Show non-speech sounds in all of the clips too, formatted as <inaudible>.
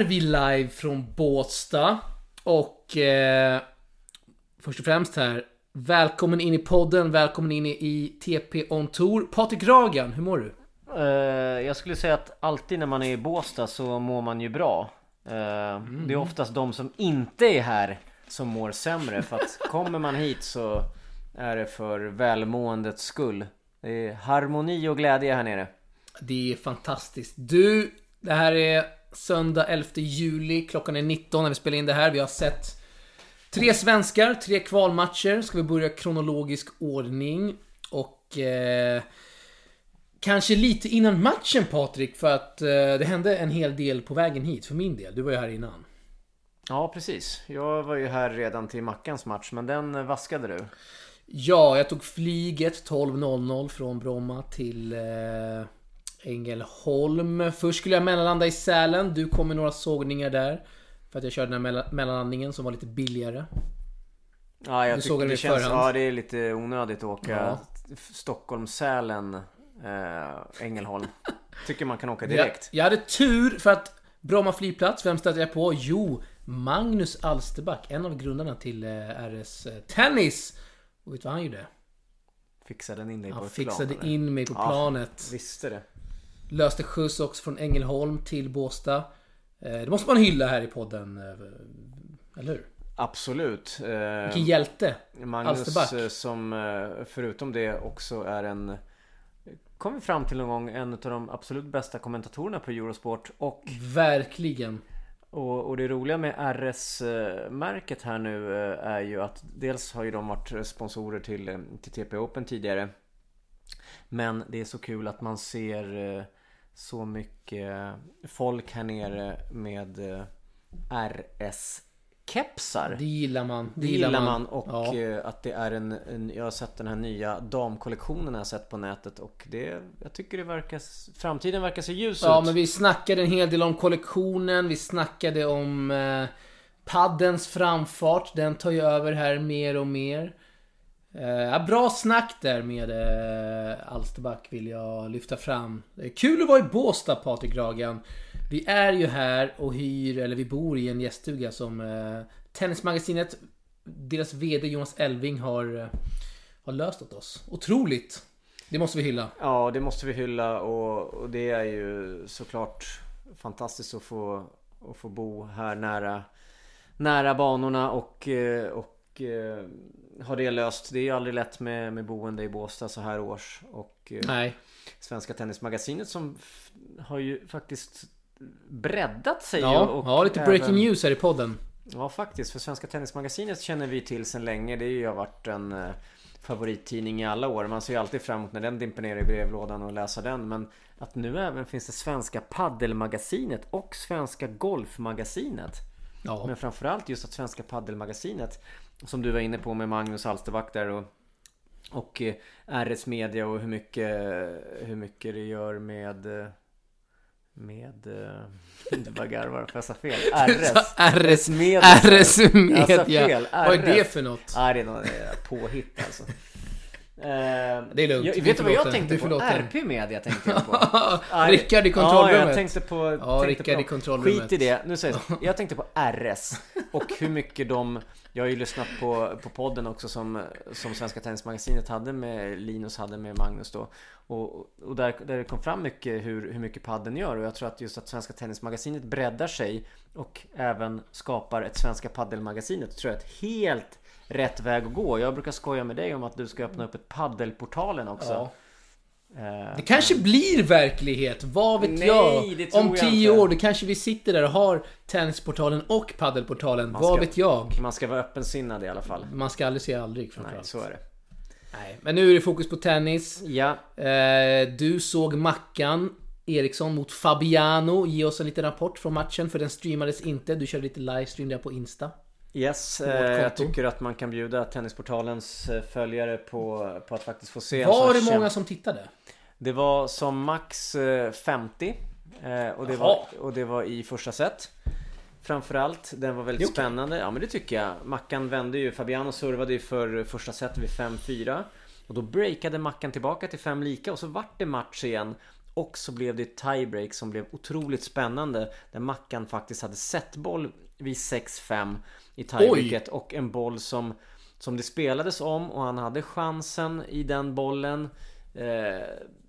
Är vi live från Båstad. Och eh, först och främst här, välkommen in i podden, välkommen in i TP On Tour. Patrik Ragan, hur mår du? Eh, jag skulle säga att alltid när man är i Båstad så mår man ju bra. Eh, Det är oftast de som inte är här som mår sämre. För att kommer man hit så är det för välmåendets skull. Det är harmoni och glädje här nere. Det är fantastiskt. Du, det här är söndag 11 juli. Klockan är 19 när vi spelar in det här. Vi har sett tre svenskar, tre kvalmatcher. Ska vi börja kronologisk ordning. Och... Eh, kanske lite innan matchen Patrik, för att eh, det hände en hel del på vägen hit för min del. Du var ju här innan. Ja precis. Jag var ju här redan till Mackans match men den eh, vaskade du. Ja, jag tog flyget 12.00 från Bromma till eh, Ängelholm. Först skulle jag mellanlanda i Sälen. Du kom med några sågningar där. För att jag körde den här mella- mellanlandningen som var lite billigare. Ja jag tycker det känns, förhand. ja det är lite onödigt att åka Ja. Stockholm, Sälen, eh, Ängelholm. <laughs> Tycker man kan åka Jag, direkt. jag hade tur för att Bromma flygplats, vem stötte jag på? Jo, Magnus Alsterback. En av grundarna till eh, RS Tennis. Och vet du vad han gjorde? Fixade den in dig på Han ett fixade plan, eller? in mig på Ja. planet. Visste det. Löste skjuts också från Ängelholm till Båstad. Eh, Det måste man hylla här i podden. eh, Eller hur? Absolut. Eh, Vilken hjälte. Magnus Alsterback. eh, som eh, förutom det också är en Kom vi fram till någon gång en av de absolut bästa kommentatorerna på Eurosport och, Verkligen. och, och det roliga med RS-märket här nu eh, är ju att dels har ju de varit sponsorer till, eh, till TP Open tidigare Men det är så kul att man ser eh, så mycket folk här nere med eh, RS-kepsar Det gillar man. Det gillar man och Ja. eh, att det är en, en Jag har sett den här nya damkollektionen jag har sett på nätet och det Jag tycker det verkar Framtiden verkar se ljus Ja, ut men vi snackade en hel del om kollektionen. Vi snackade om eh, paddens framfart. Den tar ju över här mer och mer. Eh, ja, bra snack där med eh, Alsterback vill jag lyfta fram. Kul att vara i Båstad Patrik Ragan. Vi är ju här och hyr, eller vi bor i en gäststuga som eh, Tennismagasinet, deras VD Jonas Elving har, eh, har löst åt oss. Otroligt! Det måste vi hylla. Ja det måste vi hylla och, och det är ju såklart Fantastiskt att få Att få bo här nära Nära banorna och, eh, och eh, eh, Ha det löst Det är ju aldrig lätt med, med boende i Båstad så här års och eh, Nej. Svenska Tennismagasinet som har ju faktiskt breddat sig Ja, och ja, lite breaking även- news här i podden. Ja faktiskt, för Svenska Tennismagasinet känner vi till sedan länge. Det har ju varit en eh, favorittidning i alla år. Man ser ju alltid fram emot när den dimper ner i brevlådan och läsa den. Men att nu även finns det Svenska Paddelmagasinet och Svenska Golfmagasinet. Ja. Men framförallt just att Svenska Paddelmagasinet Som du var inne på med Magnus Alsterback där och Och eh, RS Media och hur mycket Hur mycket det gör med eh, Med eh, Du bara garvar för jag sa fel <laughs> RS RS Media RS Jag sa Media. fel, Vad är det RS. för något? Nej det är något eh, påhitt alltså Eh, Det är lugnt, jag, Vet du vad jag tänkte på? RP Media tänkte jag på <laughs> Rickard i Ja, kontrollrummet. jag tänkte på... Ja, tänkte på i kontrollrummet. Skit i det. Nu säger jag. <laughs> Jag tänkte på RS. Och hur mycket de... Jag har ju lyssnat på, på podden också som, som Svenska Tennismagasinet hade med Linus hade med Magnus då. Och, och där, där det kom fram mycket hur, hur mycket padden gör. Och jag tror att just att Svenska Tennismagasinet breddar sig och även skapar ett Svenska Paddelmagasinet tror jag är ett helt rätt väg att gå. Jag brukar skoja med dig om att du ska öppna upp ett paddelportalen också. Ja. Eh, Det kanske blir verklighet, vad vet Nej, jag? Om tio år, då kanske vi sitter där och har Tennisportalen och Paddelportalen. Vad ska- vet jag? Man ska vara öppensinnad i alla fall. Man ska aldrig säga aldrig Nej, framförallt. så är det. Nej, men nu är det fokus på tennis. Ja, Eh, du såg Mackan Eriksson mot Fabiano. Ge oss en liten rapport från matchen, för den streamades inte. Du körde lite livestream där på Insta. Yes. Eh, jag tycker att man kan bjuda Tennisportalens eh, följare på, på att faktiskt få se Var det många som tittade? Det var som max eh, 50. eh, Och det, Jaha. var, och det var i första set. Framförallt, den var väldigt spännande. Ja men det tycker jag. Mackan vände ju, Fabiano servade ju för första set vid 5-4. Och då breakade Mackan tillbaka till 5 lika och så vart det match igen. och så blev det tiebreak som blev otroligt spännande. Där Mackan faktiskt hade setboll vid 6-5 i tiebreaket och en boll som som det spelades om och han hade chansen i den bollen. Eh,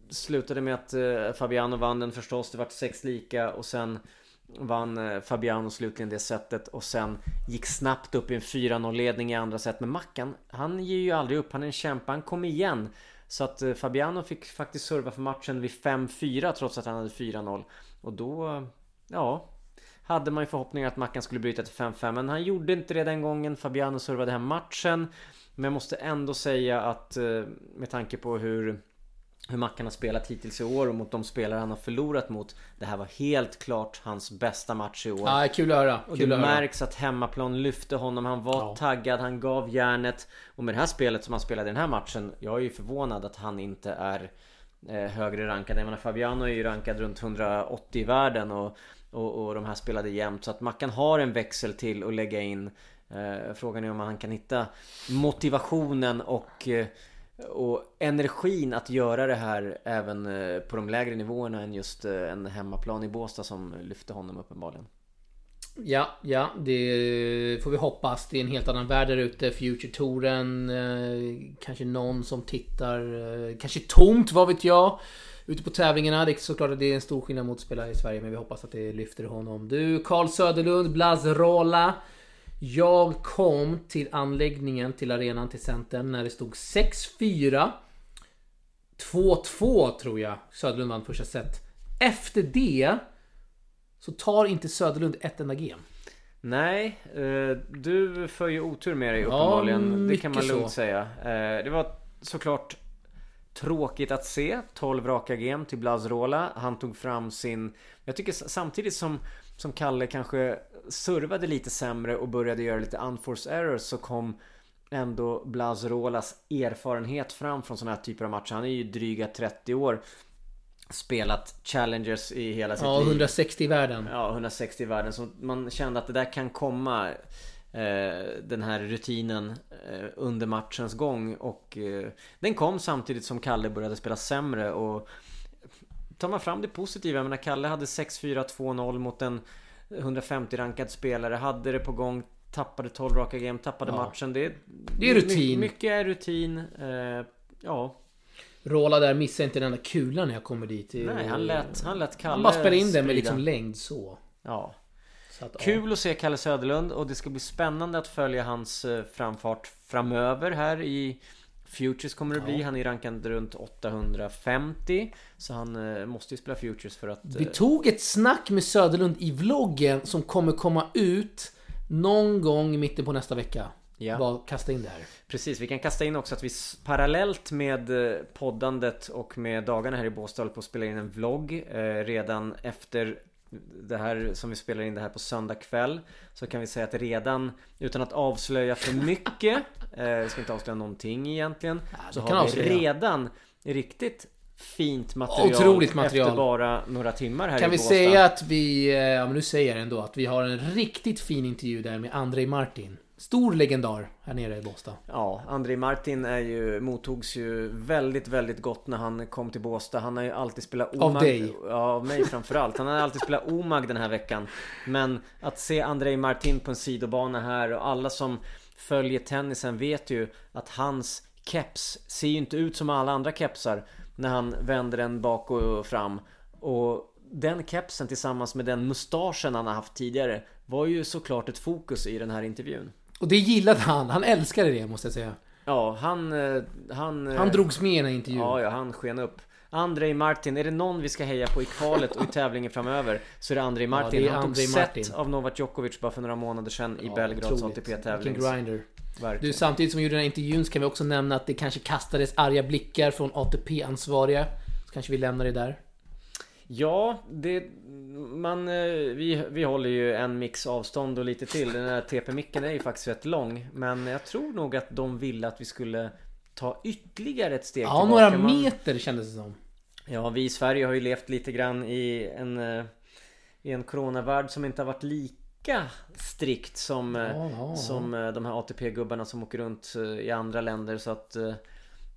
slutade med att eh, Fabiano vann den förstås. Det vart sex lika och sen vann eh, Fabiano slutligen det sättet och sen gick snabbt upp i en 4-0 ledning i andra set. Men Mackan, han ger ju aldrig upp. Han är en kämpe. Han kom igen. Så att eh, Fabiano fick faktiskt serva för matchen vid 5-4 trots att han hade 4-0. Och då, ja, hade man ju förhoppningar att Mackan skulle bryta till 5-5 men han gjorde inte det den gången. Fabiano servade hem matchen. Men jag måste ändå säga att eh, med tanke på hur hur Mackan har spelat hittills i år och mot de spelare han har förlorat mot. Det här var helt klart hans bästa match i år. Ja, kul att höra. Och kul det märks att hemmaplan lyfte honom. Han var Ja. taggad, han gav järnet. Och med det här spelet som han spelade i den här matchen. Jag är ju förvånad att han inte är eh, högre rankad. Jag menar Fabiano är ju rankad runt 180 i världen. Och, och, och de här spelade jämnt. Så att Mackan har en växel till att lägga in. Eh, frågan är om han kan hitta motivationen och eh, och energin att göra det här även eh, på de lägre nivåerna än just eh, en hemmaplan i Båstad som lyfte honom uppenbarligen. Ja, ja, det får vi hoppas. Det är en helt annan värld där ute. Future-touren. Eh, kanske någon som tittar. Eh, kanske tomt, vad vet jag. Ute på tävlingarna. Det är såklart att det är en stor skillnad mot att spela i Sverige. Men vi hoppas att det lyfter honom. Du, Carl Söderlund, Blazrola. Jag kom till anläggningen, till arenan, till centern när det stod 6-4. 2-2 tror jag Söderlund vann första set. Efter det så tar inte Söderlund ett enda game. Nej, eh, du för ju otur med dig Ja, uppenbarligen. det kan man lugnt så. säga. Eh, Det var såklart tråkigt att se. 12 raka game till Blazrola. Han tog fram sin... Jag tycker samtidigt som, som Kalle kanske servade lite sämre och började göra lite unforced errors så kom ändå Blazrolas erfarenhet fram från sådana här typer av matcher. Han är ju dryga 30 år. Spelat challengers i hela sitt Ja, liv. 160 i världen. Ja, 160 i världen. Så man kände att det där kan komma Den här rutinen eh, under matchens gång och eh, Den kom samtidigt som Kalle började spela sämre och Tar man fram det positiva, jag menar Kalle hade 6-4 2-0 mot en 150 rankad spelare, hade det på gång Tappade 12 raka game, tappade Ja. matchen. Det, Det är rutin. my- Mycket är rutin. Eh, ja, Rola där missar inte den där kulan när jag kommer dit. Nej han lät, han lät Kalle Han bara spelar in den med liksom längd så. Ja, att, ja. Kul att se Kalle Söderlund och det ska bli spännande att följa hans eh, framfart framöver här i Futures kommer det bli. Han är rankad runt 850 Så han eh, måste ju spela Futures för att... Vi eh, tog ett snack med Söderlund i vloggen som kommer komma ut någon gång i mitten på nästa vecka. Ja. Bara kasta in det här. Precis, vi kan kasta in också att vi parallellt med poddandet och med dagarna här i Båstad på att spela in en vlogg eh, redan efter det här som vi spelar in det här på söndag kväll Så kan vi säga att redan utan att avslöja för mycket <laughs> eh, ska inte avslöja någonting egentligen du Så har vi avslöja. redan riktigt fint material Otroligt material. Efter bara några timmar här Kan i vi Båstad säga att vi, eh, ja men nu säger jag ändå, att vi har en riktigt fin intervju där med Andrei Martin. Stor legendar här nere i Båstad. Ja, Andrei Martin är ju, mottogs ju väldigt, väldigt gott när han kom till Båstad. Han har ju alltid spelat Omag. Av dig? Ja, av mig framförallt. Han har alltid spelat Omag den här veckan. Men att se Andrei Martin på en sidobana här och alla som följer tennisen vet ju att hans keps ser ju inte ut som alla andra kepsar när han vänder den bak och fram. Och den kepsen tillsammans med den mustaschen han har haft tidigare var ju såklart ett fokus i den här intervjun. Och det gillade han. Han älskade det måste jag säga. Ja, han... eh, Han, eh, Han drogs med i den här intervjun. Ja, ja, han sken upp. Andrei Martin, är det någon vi ska heja på i kvalet och i tävlingen framöver så är det Andrei Martin. det är han tog Andrei set Martin. av Novak Djokovic bara för några månader sedan i Ja, Belgrads. ATP-tävling. Grinder. Du, Verkligen. samtidigt som vi gjorde den här intervjun så kan vi också nämna att det kanske kastades arga blickar från ATP-ansvariga. Så kanske vi lämnar det där. Ja, det... Man, eh, vi, vi håller ju en mix avstånd och lite till. Den här TP-micken är ju faktiskt rätt lång. Men jag tror nog att de ville att vi skulle ta ytterligare ett steg Ja, tillbaka. några Man- meter kändes det som. Ja, vi i Sverige har ju levt lite grann i en, eh, i en coronavärld som inte har varit lika strikt som, eh, Ja, ja, som de här ATP-gubbarna som åker runt i andra länder. Så att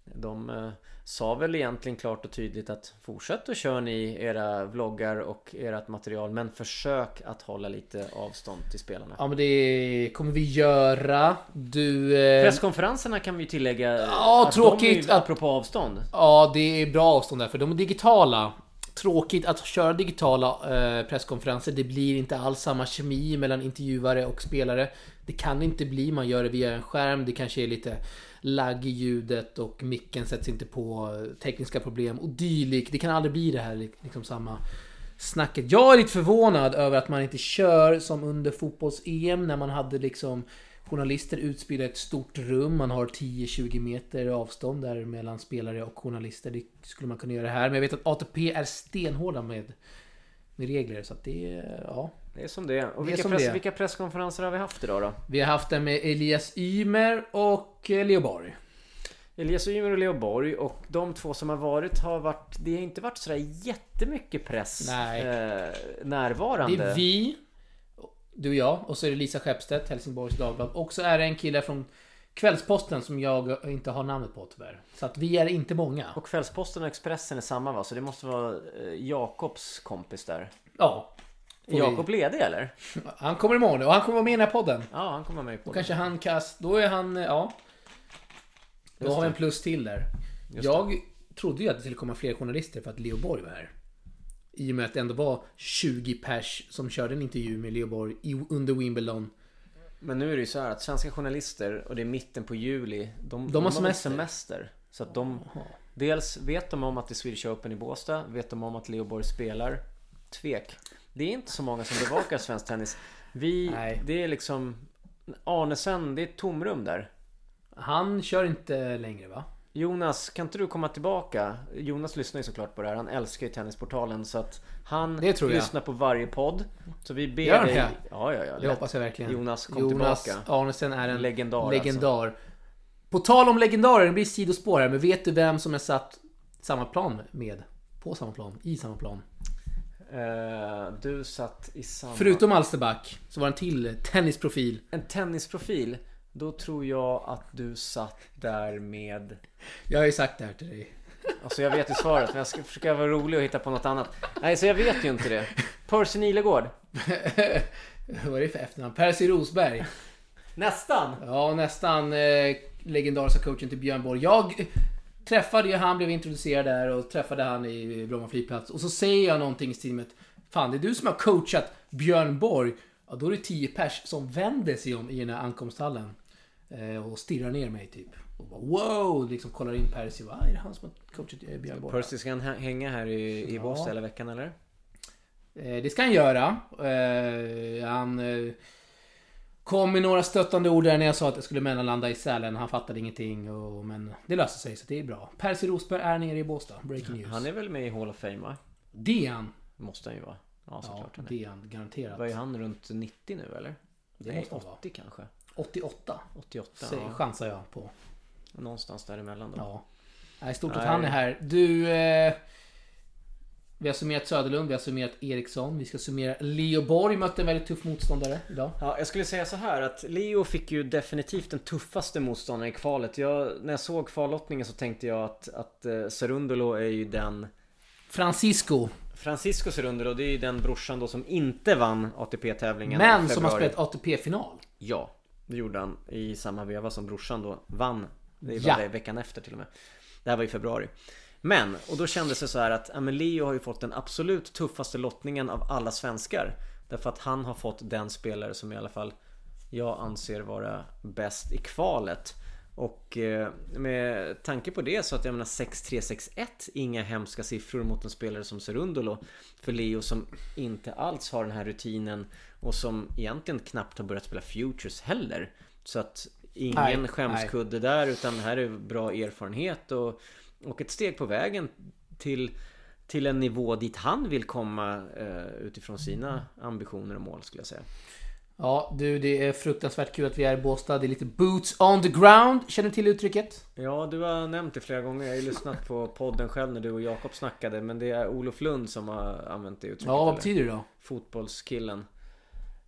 De sa väl egentligen klart och tydligt att fortsätt att köra ni era vloggar och ert material men försök att hålla lite avstånd till spelarna. Ja men det kommer vi göra. Du... Eh... Presskonferenserna kan vi tillägga. Ja, att tråkigt är, att- apropå avstånd. Ja, det är bra avstånd där för de är digitala. Tråkigt att köra digitala eh, presskonferenser. Det blir inte alls samma kemi mellan intervjuare och spelare. Det kan inte bli. Man gör det via en skärm. Det kanske är lite lagg i ljudet och micken sätts inte på. Eh, tekniska problem och dylikt. Det kan aldrig bli det här liksom samma snacket. Jag är lite förvånad över att man inte kör som under fotbolls-EM när man hade liksom journalister utspridda i ett stort rum. Man har 10-20 meter avstånd där mellan spelare och journalister. Det skulle man kunna göra här. Men jag vet att ATP är stenhårda med, med regler. Så att det ja. Det är som det. Och Det är vilka, press, det vilka presskonferenser har vi haft idag då? Vi har haft den med Elias Ymer och eh, Leo Borg. Elias Ymer och Leo Borg och de två som har varit har varit Det har inte varit sådär jättemycket press Nej. Eh, närvarande. Det är vi, du och jag, och så är det Lisa Skeppstedt, Helsingborgs Dagblad. Och så är det en kille från Kvällsposten som jag inte har namnet på tyvärr. Så att vi är inte många. Och Kvällsposten och Expressen är samma va? Så det måste vara eh, Jakobs kompis där. Ja. Är Jakob ledig eller? Han kommer imorgon och han kommer vara med i den här podden. Ja, han kommer med på Då det. kanske han kast... Då är han... eh, Ja. Då Just har vi en det. plus till där. Just jag trodde ju att det skulle komma fler journalister för att Leo Borg var här. I och med att det ändå var 20 pers som körde en intervju med Leo Borg i, under Wimbledon. Men nu är det ju så här att svenska journalister och det är mitten på juli. De, har semester. semester. Så att de Dels vet de om att det är Swedish Open i Båstad. Vet de om att Leo Borg spelar. Tvek. Det är inte så många som bevakar svensk tennis. Vi, Nej. det är liksom Arnesen, det är ett tomrum där. Han kör inte längre va? Jonas, kan inte du komma tillbaka? Jonas lyssnar ju såklart på det här. Han älskar ju Tennisportalen så att han lyssnar på varje podd. Så vi ber Gör han dig... det? Ja, ja, ja. Det hoppas jag verkligen. Jonas, kom Jonas tillbaka. Arnesen är en Legendar, alltså. legendar. På tal om legendarer, det blir sidospår här. Men vet du vem som är satt samma plan med? På samma plan, i samma plan. Eh, du satt i samma... Förutom Alsterback så var det en till tennisprofil. En tennisprofil. Då tror jag att du satt där med... Jag har ju sagt det här till dig. Alltså jag vet ju svaret men jag ska försöka vara rolig och hitta på något annat. Nej, så jag vet ju inte det. Percy Nilegård. <laughs> Vad är det för efternamn? Percy Rosberg. Nästan! Ja, nästan eh, legendariska coachen till Björn Borg. Jag träffade ju han, blev introducerad där och träffade han i Bromma flygplats. Och så säger jag någonting i stil med att, Fan, det är du som har coachat Björn Borg. Ja, då är det 10 pers som vänder sig om i den här ankomsthallen. Eh, och stirrar ner mig typ. Och bara, wow! Liksom kollar in Percy. Va, är det han som har coachat eh, Björn Borg? Percy, ska han hä- hänga här i, i Båstad hela veckan eller? Eh, det ska han göra. Han kom med några stöttande ord där när jag sa att jag skulle mellanlanda i Sälen. Han fattade ingenting. Och, men det löser sig så det är bra. Percy Rosberg är nere i Båstad. Breaking news. Han är väl med i Hall of Fame va? Det är han. Måste han ju vara. Ja, Ja, såklart är. det är han. Garanterat. Vad är han runt 90 nu eller? Det Nej, måste han vara. 80 kanske. 88. 88. Säg, Ja. chansar jag på. Någonstans däremellan då. Ja. Nej, stort att han är här. Du... Eh, vi har summerat Söderlund, vi har summerat Eriksson. Vi ska summera Leo Borg. Mötte en väldigt tuff motståndare idag. Ja, jag skulle säga så här att Leo fick ju definitivt den tuffaste motståndaren i kvalet. Jag, när jag såg kvallottningen så tänkte jag att, att eh, Cerundolo är ju den Francisco. Francisco Cerundolo, det är ju den brorsan då som inte vann ATP-tävlingen Men som har spelat ATP-final. Ja, det gjorde han i samma veva som brorsan då vann. Det var Ja. veckan efter till och med. Det här var i februari. Men, och då kändes det så här att ja, men Leo har ju fått den absolut tuffaste lottningen av alla svenskar. Därför att han har fått den spelare som i alla fall jag anser vara bäst i kvalet. Och eh, med tanke på det så att jag menar 6-3-6-1 Inga hemska siffror mot en spelare som Cerundolo För Leo som inte alls har den här rutinen Och som egentligen knappt har börjat spela Futures heller Så att ingen Nej, skämskudde där utan här är bra erfarenhet och, och ett steg på vägen till till en nivå dit han vill komma eh, utifrån sina ambitioner och mål skulle jag säga. Ja, du, det är fruktansvärt kul att vi är i Båstad. Det är lite boots on the ground. Känner du till uttrycket? Ja, du har nämnt det flera gånger. Jag har ju lyssnat på podden själv när du och Jakob snackade. Men det är Olof Lund som har använt det uttrycket. Ja, vad betyder det då? Fotbollskillen.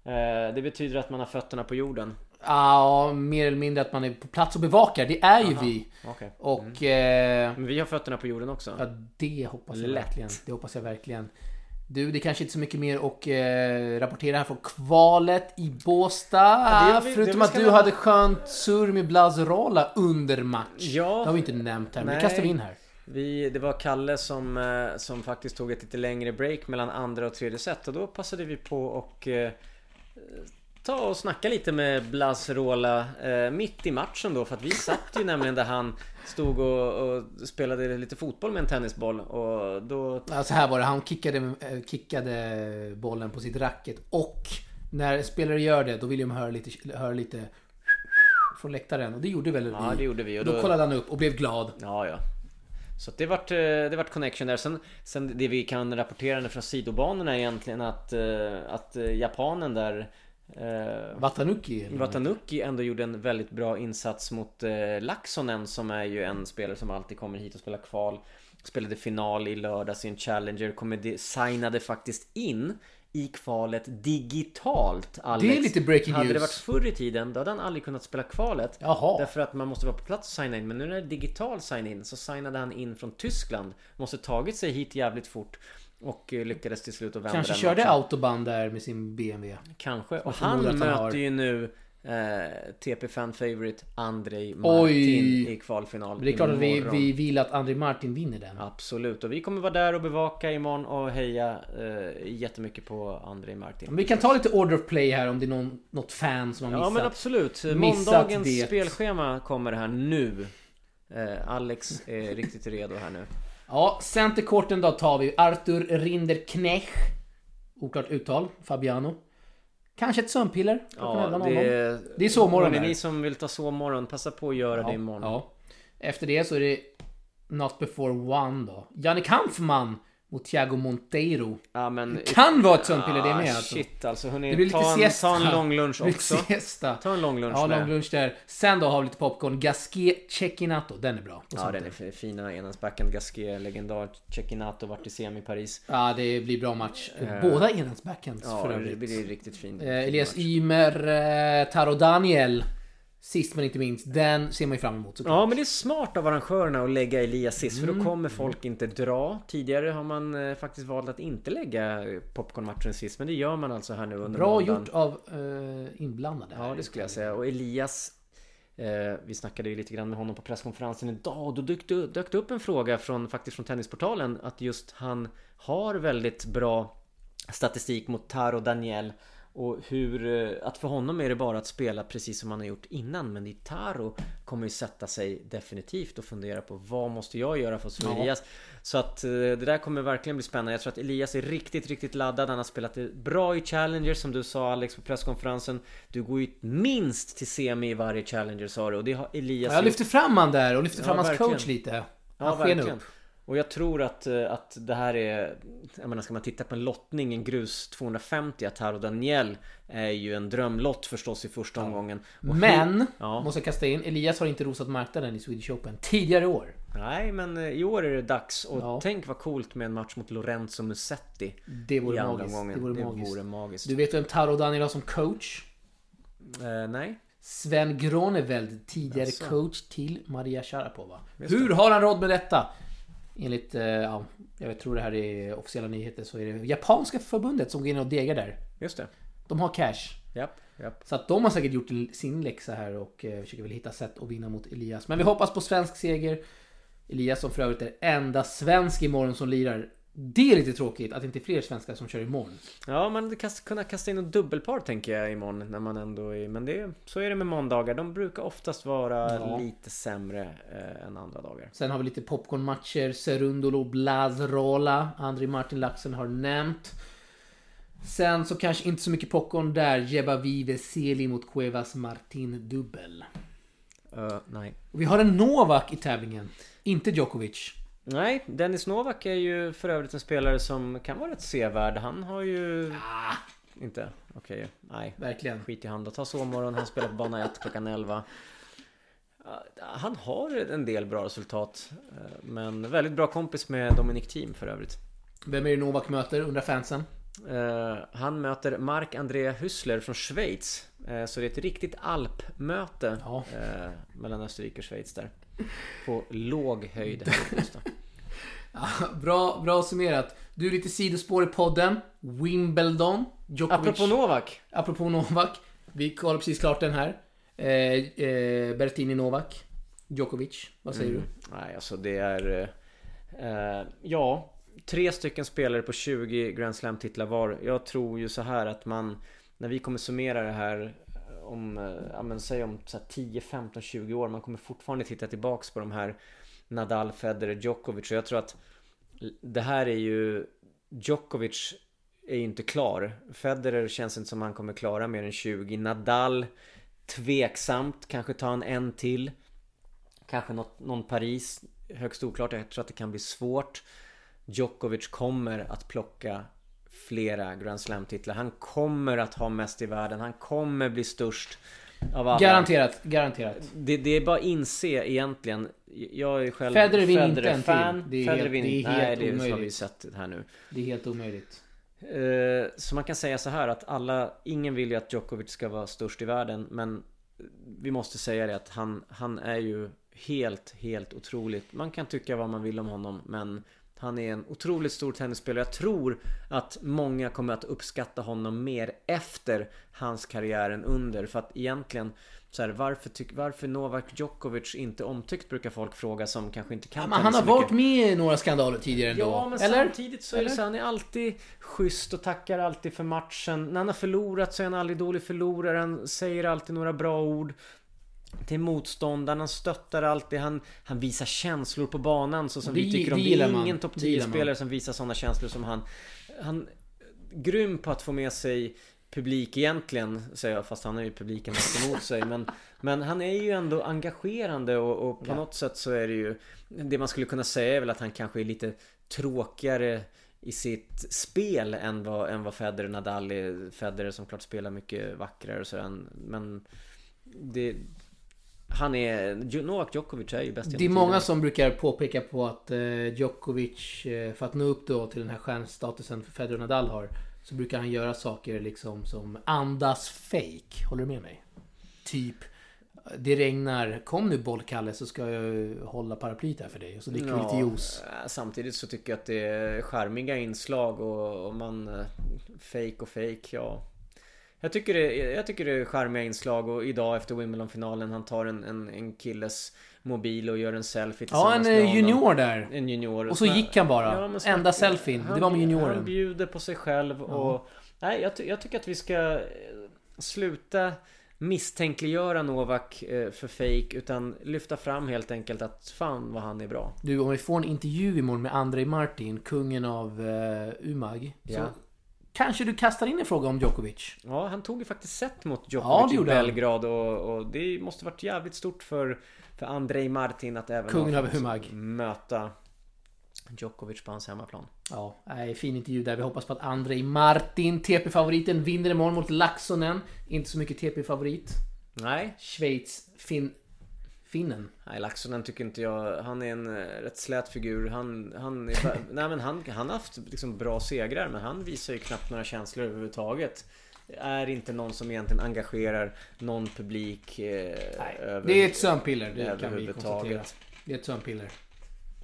Eh, det betyder att man har fötterna på jorden. Ja, mer eller mindre att man är på plats och bevakar. Det är ju vi. Okej. Och... Eh, Men vi har fötterna på jorden också. ja, det hoppas jag Lätt. verkligen. Det hoppas jag verkligen. Du, det är kanske inte så mycket mer att eh, rapportera här från kvalet i Båstad. det vi- förutom det att du nämna- hade skönt surr med Blazrola under match. Ja. Det har vi inte nämnt här, men det Nej. kastar vi in här. Vi, det var Kalle som, eh, som faktiskt tog ett lite längre break mellan andra och tredje set och då passade vi på och eh, ta och snacka lite med Blasrola eh, mitt i matchen då för att vi satt ju nämligen där han stod och, och spelade lite fotboll med en tennisboll och då Ja, så här var det. Han kickade, eh, kickade bollen på sitt racket och när spelare gör det, då vill de höra lite, höra lite från läktaren. Och det gjorde väl Ja vi. det gjorde vi och Då då, kollade han upp och blev glad. Ja, ja. Så det vart, eh, det vart connection där. Sen, sen det vi kan rapportera från sidobanorna är egentligen att, eh, att japanen där eh, Watanuki. eller? Watanuki ändå gjorde en väldigt bra insats mot eh, Laxonen som är ju en spelare som alltid kommer hit och spelar kval. Spelade final i lördags i en Challenger, de, signade faktiskt in i kvalet digitalt Alex. Det är lite breaking Hade det news. varit förr i tiden då hade han aldrig kunnat spela kvalet. Jaha. Därför att man måste vara på plats och signa in. Men nu när det är digital sign-in så signade han in från Tyskland. Måste tagit sig hit jävligt fort. Och eh, lyckades till slut att vända Kanske den körde matchen. autobahn där med sin BMW. Kanske. Och han möter har- ju nu eh, TP Fan Favorite Andrei Martin i kvalfinal. Men det är klart att vi, imorgon. vi vill att André Martin vinner den. Absolut. Och vi kommer vara där och bevaka imorgon och heja eh, jättemycket på Andrei Martin. Men vi kan ta lite order of play här om det är någon, något fan som har Ja missat. men absolut. Missat Måndagens det. spelschema kommer här nu. Eh, Alex är riktigt redo här nu. Ja, centerkorten då tar vi Arthur Rinderknech. Oklart uttal. Fabiano. Kanske ett sömnpiller. Ja, 11.00. det, Det är sovmorgon det är ni som vill ta sovmorgon, passa på att göra det imorgon. Ja. Efter det så är det Not before one då. Jannik Hanfman mot Thiago Monteiro. Ja, men... Kan vara ett sömnpiller det Ah, med alltså. Shit alltså, Det hörni, blir lite ta, en, siesta. ta en lång lunch <laughs> Det också. Siesta. Ta en lång lunch Ja, med. lång lunch där. Sen då har vi lite popcorn. Gasquet Cecchinato. Den är bra. Ja, sånt den är fin- fina. Enhandsbacken, Gasquet, legendar. Cecchinato vart i semi Paris. Ja, det blir bra match. Båda enhandsbackhands Ja, för det övrigt. blir riktigt fin. Eh, Elias Ymer, eh, Taro Daniel. Sist men inte minst. Den ser man ju fram emot såklart. Ja men det är smart av arrangörerna att lägga Elias sist Mm. för då kommer folk inte dra. Tidigare har man eh, faktiskt valt att inte lägga popcornmatchen sist men det gör man alltså här nu under Bra måndagen. gjort av eh, inblandade. Ja det skulle jag säga och Elias eh, Vi snackade ju lite grann med honom på presskonferensen idag och då dök dök det upp en fråga från faktiskt från Tennisportalen att just han har väldigt bra statistik mot Taro Daniel och hur, eh, att för honom är det bara att spela precis som han har gjort innan Men i Taro kommer ju sätta sig definitivt och fundera på vad måste jag göra för att slå Ja. Elias Så att eh, det där kommer verkligen bli spännande Jag tror att Elias är riktigt, riktigt laddad Han har spelat bra i Challenger som du sa Alex på presskonferensen Du går ju minst till semi i varje Challenger sa du och det har Elias Jag gjort. lyfter fram han där och lyfter Ja, fram hans verkligen. coach lite. Ja, Han sken verkligen. upp. Och jag tror att, eh, att det här är Jag menar ska man titta på en lottning, en grus 250 att Taro Daniel är ju en drömlott förstås i första omgången Och hur- Men, Ja. måste jag kasta in, Elias har inte rosat marknaden i Swedish Open tidigare år. Nej men eh, i år är det dags och Ja. tänk vad coolt med en match mot Lorenzo Musetti Det vore magiskt. Det vore magiskt. vore magiskt. Du vet vem Taro Daniel har som coach? Eh, nej? Sven Groneveld, tidigare Jaså. coach till Maria Sharapova. Hur har han råd med detta? Enligt, eh, ja, jag tror det här är officiella nyheter så är det japanska förbundet som går in och degar där. Just det. De har cash. Japp, japp. Så att de har säkert gjort sin läxa här och eh, försöker väl hitta sätt att vinna mot Elias. Men vi hoppas på svensk seger. Elias som för övrigt är enda svensk imorgon som lirar. Det är lite tråkigt att det inte är fler svenskar som kör imorgon. Ja, man hade kast, kunnat kasta in ett dubbelpar tänker jag imorgon när man ändå är... Men det, så är det med måndagar. De brukar oftast vara Ja. lite sämre eh, än andra dagar. Sen har vi lite popcornmatcher. Serundolo Blazrola. André Martin Laxen har nämnt. Sen så kanske inte så mycket popcorn där. Jeba Seli mot Cuevas Martin dubbel. Eh, nej. Och vi har en Novak i tävlingen. Inte Djokovic. Nej, Dennis Novak är ju för övrigt en spelare som kan vara rätt sevärd. Han har ju... Ah, Inte? Okej, nej. verkligen. Skit i han då. Ta sovmorgon, han spelar på bana 1 klockan 11. Ja, Han har en del bra resultat. eh, Men väldigt bra kompis med Dominic Thiem för övrigt. Vem är det Novak möter, undrar fansen? Eh, han möter Mark-André Hüssler från Schweiz. Eh, så det är ett riktigt alpmöte Ja. mellan Österrike och Schweiz där. På låg höjd här. <laughs> Ja, bra, bra summerat. Du, lite sidospår i podden. Wimbledon. Djokovic. Apropå Novak. Apropå Novak. Vi kollar precis klart den här. Eh, eh, Bertini Novak. Djokovic. Vad säger Mm. Nej, alltså det är... Eh, ja, tre stycken spelare på 20 Grand Slam-titlar var. Jag tror ju så här att man... När vi kommer summera det här om, eh, ja men säg om så här 10, 15, 20 år. Man kommer fortfarande titta tillbaks på de här Nadal, Federer, Djokovic. Och jag tror att det här är ju... Djokovic är ju inte klar. Federer känns inte som han kommer klara mer än 20. Nadal tveksamt, kanske ta en en till. Kanske något, någon Paris, högst oklart. Jag tror att det kan bli svårt. Djokovic kommer att plocka flera Grand Slam-titlar. Han kommer att ha mest i världen. Han kommer bli störst av alla. Garanterat, garanterat. Det, det är bara att inse egentligen. Jag är själv Federer vinner inte en fan. Det är Federer helt- det är helt Nej, det har vi omöjligt. sett här nu. Det är helt omöjligt. Eh, Så man kan säga så här att alla, ingen vill ju att Djokovic ska vara störst i världen men vi måste säga det att han, han är ju helt, helt otroligt. Man kan tycka vad man vill om honom men han är en otroligt stor tennisspelare. Jag tror att många kommer att uppskatta honom mer efter hans karriär än under. För att egentligen så här, varför, tyck, varför Novak Djokovic inte omtyckt brukar folk fråga som kanske inte kan Ja, men han har varit med i några skandaler tidigare ändå. Ja men Eller? samtidigt så är det så han är alltid schysst och tackar alltid för matchen. När han har förlorat så är han aldrig dålig förlorare. Han säger alltid några bra ord till motståndaren. Han stöttar alltid. Han, han visar känslor på banan så som Det- vi tycker om. det är ingen topp Det gillar 10 man. spelare som visar sådana känslor som han. Han grym på att få med sig publik egentligen, säger jag, fast han har ju publiken mest emot sig. Men, men han är ju ändå engagerande och, och på Ja. något sätt så är det ju Det man skulle kunna säga är väl att han kanske är lite tråkigare i sitt spel än vad, än vad Federer Nadal är. Federer som klart spelar mycket vackrare och sådär. Men det, han är, Novak Djokovic är ju bäst Det är många som brukar påpeka på att eh, Djokovic, eh, för att nå upp då till den här stjärnstatusen Federer och Nadal har, så brukar han göra saker liksom som andas fake. Håller du med mig? Typ, det regnar, kom nu bollkalle så ska jag hålla paraplyet här för dig och så dricker vi lite juice. eh, Samtidigt så tycker jag att det är charmiga inslag och, och man Fake och fake, ja jag tycker, det, jag tycker det är charmiga inslag och idag efter Wimbledon-finalen han tar en, en, en killes mobil och gör en selfie Ja, en tillsammans eh, junior där. En junior. Och så gick han bara. Ja, så- Enda selfien. Det var med junioren. Han bjuder på sig själv och... Nej, jag, jag tycker att vi ska eh, sluta misstänkliggöra Novak eh, för fake utan lyfta fram helt enkelt att fan vad han är bra. Du, om vi får en intervju imorgon med Andrei Martin, kungen av eh, Umag. Så Ja. Kanske du kastar in en fråga om Djokovic. Ja, han tog ju faktiskt set mot Ja, Djokovic det i. Belgrad och, och det måste varit jävligt stort för, för Andrei Martin att även Kungen fått Humag. möta Djokovic på hans hemmaplan. Ja, nej, fin intervju där. Vi hoppas på att Andrei Martin, TP-favoriten, vinner imorgon mot Laxonen. Inte så mycket TP-favorit. Nej, Schweiz, fin... Finnen. Nej, Laxonen tycker inte jag. Han är en eh, rätt slät figur. Han, han, är, <laughs> nej, men han, han har haft liksom bra segrar men han visar ju knappt några känslor överhuvudtaget. Är inte någon som egentligen engagerar någon publik eh, Nej, över, det är ett sömnpiller, det kan vi konstatera. Det är ett sömnpiller.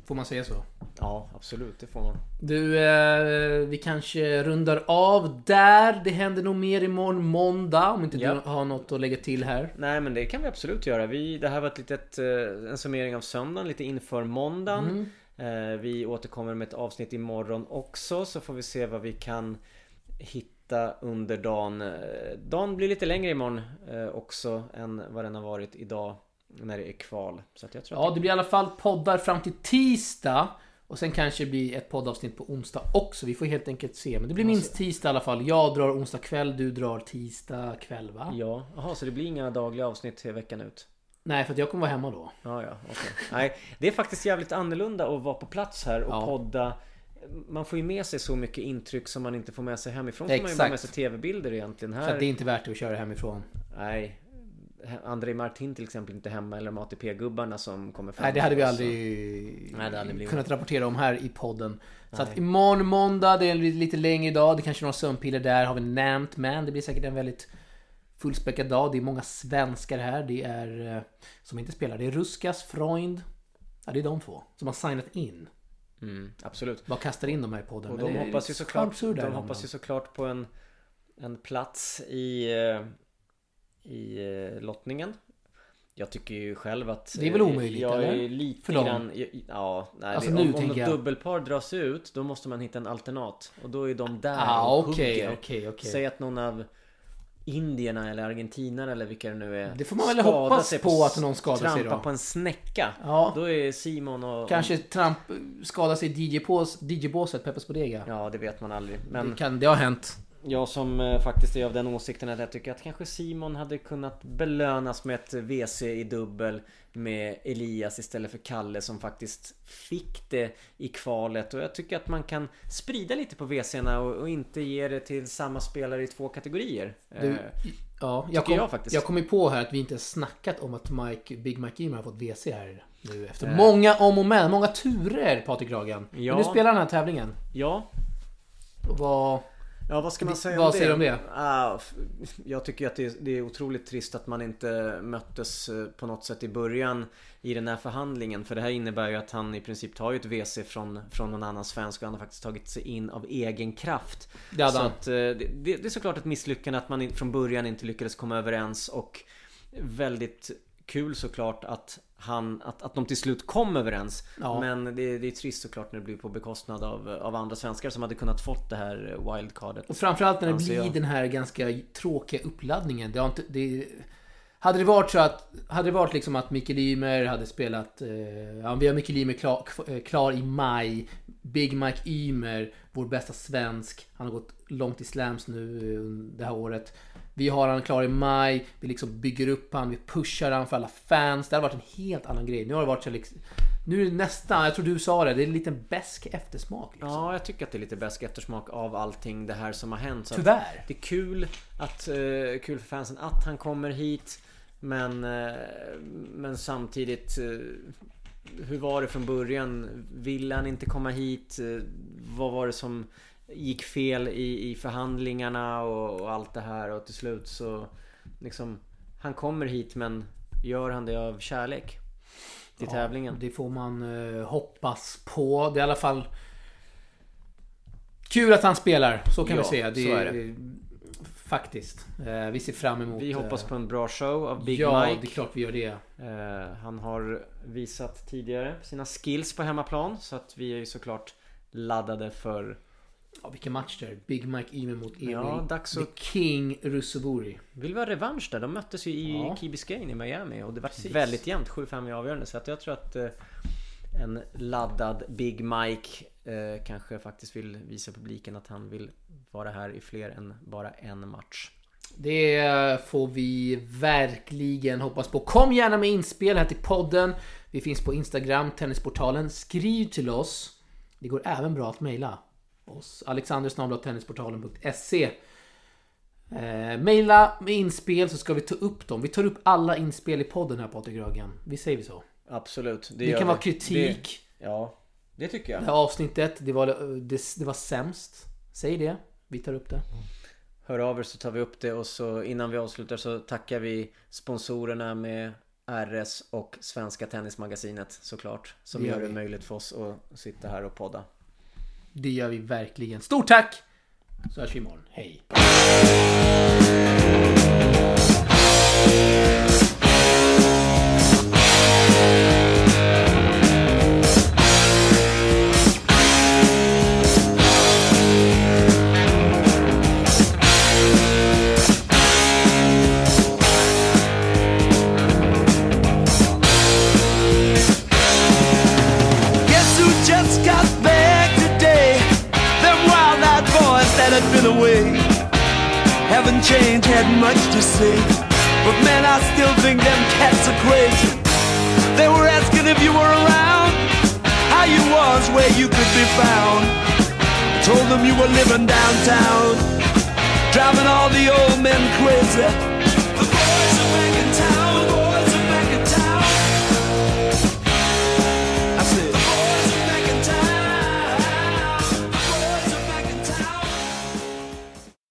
Får man säga så? Ja, absolut. Det får man. Du, eh, vi kanske rundar av där. Det händer nog mer imorgon måndag. Om inte Ja. du har något att lägga till här. Nej men det kan vi absolut göra. Vi, det här var ett litet, eh, en summering av söndagen, lite inför måndagen. Mm. Eh, Vi återkommer med ett avsnitt imorgon också så får vi se vad vi kan hitta under dagen. Eh, Dagen blir lite längre imorgon eh, också än vad den har varit idag när det är kval. Så jag tror Ja, det blir i alla fall poddar fram till tisdag. Och sen kanske det blir ett poddavsnitt på onsdag också. Vi får helt enkelt se. Men det blir minst tisdag i alla fall. Jag drar onsdag kväll, du drar tisdag kväll va? Ja, jaha så det blir inga dagliga avsnitt veckan ut? Nej, för att jag kommer vara hemma då. Ja, ja, okej. Nej, det är faktiskt jävligt annorlunda att vara på plats här och Ja. podda. Man får ju med sig så mycket intryck som man inte får med sig hemifrån. Får man ju Exakt. bara med sig tv-bilder egentligen. Så Här... att det är inte värt det att köra hemifrån. Nej. André Martin till exempel inte hemma eller de ATP-gubbarna som kommer fram. Nej, det hade vi aldrig Nej, blivit- kunnat rapportera om här i podden. Så att Nej. imorgon måndag, det är lite längre dag. Det kanske är några sömnpiller där, har vi nämnt. Men det blir säkert en väldigt fullspäckad dag. Det är många svenskar här. Det är, eh, som inte spelar, det är Ruskas, Freund. Ja, det är de två som har signat in. Mm, absolut. Bara kastar in dem här i podden. Och de hoppas ju såklart, de hoppas ju såklart på en, en plats i, eh, i eh, lottningen. Jag tycker ju själv att Det är väl eh, omöjligt, jag eller? är lite För dem? grann, ja, nej, Alltså, det, nu om, om ett jag- dubbelpar dras ut då måste man hitta en alternat och då är de där Ah, och okej, hugger. okej, okej. Säg att någon av Indierna eller Argentinare eller vilka det nu är Det får man väl hoppas sig på att någon skadar sig Trampa då. på en snäcka Ja. Då är Simon och Kanske Trump skadar sig i DJ-bås- DJ-båset, Peppers Bodega. Ja det vet man aldrig men Det, kan, det har hänt. Jag som eh, faktiskt är av den åsikten att jag tycker att kanske Simon hade kunnat belönas med ett WC i dubbel med Elias istället för Kalle som faktiskt fick det i kvalet och jag tycker att man kan sprida lite på WC'na och, och inte ge det till samma spelare i två kategorier. Du, Eh, ja, jag, kom, jag faktiskt. jag kom ju på här att vi inte har snackat om att Mike, Big Mike Eamer har fått WC här nu efter Eh. många om och men, många turer Patrik Ragan. Ja. Men nu spelar den här tävlingen. Ja, Och vad... Ja vad ska man säga vad om det? säger du om det? Ah, jag tycker att det är, det är otroligt trist att man inte möttes eh, på något sätt i början i den här förhandlingen. För det här innebär ju att han i princip tar ju ett WC från, från någon annan svensk och han har faktiskt tagit sig in av egen kraft. Det hade Så att eh, det, det, är såklart ett misslyckande att man från början inte lyckades komma överens och väldigt kul såklart att han, att, att de till slut kom överens. Ja. Men det, det är trist såklart när det blir på bekostnad av, av andra svenskar som hade kunnat fått det här wildcardet. Och framförallt när det blir jag. den här ganska tråkiga uppladdningen. Det har inte... Det, hade det varit så att... Hade det varit liksom att Mikael Ymer hade spelat... Eh, ja, vi har Mikael Ymer klar, klar i maj. Big Mike Ymer, vår bästa svensk. Han har gått långt i slams nu det här året. Vi har han klar i maj. Vi liksom bygger upp han, vi pushar han för alla fans. Det hade varit en helt annan grej. Nu har det varit så liksom... Nu är det nästan, jag tror du sa det, det är en liten besk eftersmak. Liksom. Ja, jag tycker att det är lite besk eftersmak av allting det här som har hänt. Så Tyvärr. Det är kul, att, eh, kul för fansen att han kommer hit. Men, eh, men samtidigt eh, Hur var det från början? Ville han inte komma hit? Eh, Vad var det som gick fel i, i förhandlingarna och, och allt det här och till slut så liksom Han kommer hit men gör han det av kärlek? Till tävlingen? Det får man eh, hoppas på. Det är i alla fall kul att han spelar. Så kan Ja, vi säga. Det, det. Faktiskt. Eh, vi ser fram emot... Vi hoppas eh, på en bra show av Big ja, Mike. det är klart vi gör det. Eh, han har visat tidigare sina skills på hemmaplan så att vi är ju såklart laddade för Ja, vilken match det är. Big Mike Ymer mot Emil. Ja, dags The att- King Russovori. Vill vi ha revansch där? De möttes ju i Ja. Key Biscayne i Miami och det var Precis. väldigt jämnt 7-5 i avgörande så att jag tror att eh, en laddad Big Mike eh, kanske faktiskt vill visa publiken att han vill vara här i fler än bara en match. Det får vi verkligen hoppas på. Kom gärna med inspel här till podden. Vi finns på Instagram, Tennisportalen. Skriv till oss. Det går även bra att mejla oss. alexandersnabelatennisportalen.se eh, Mejla med inspel så ska vi ta upp dem. Vi tar upp alla inspel i podden här Patrik Rögen. Vi säger vi så. Absolut. Det, gör kan vi. vara kritik. Det, ja, det tycker jag. Det här avsnittet, det var, det, det var sämst. Säg det. Vi tar upp det. Hör av er så tar vi upp det och så innan vi avslutar så tackar vi sponsorerna med RS och Svenska Tennismagasinet såklart. Som Det gör gör det möjligt för oss att sitta här och podda. Det gör vi verkligen. Stort tack! Så hörs vi imorgon. Hej!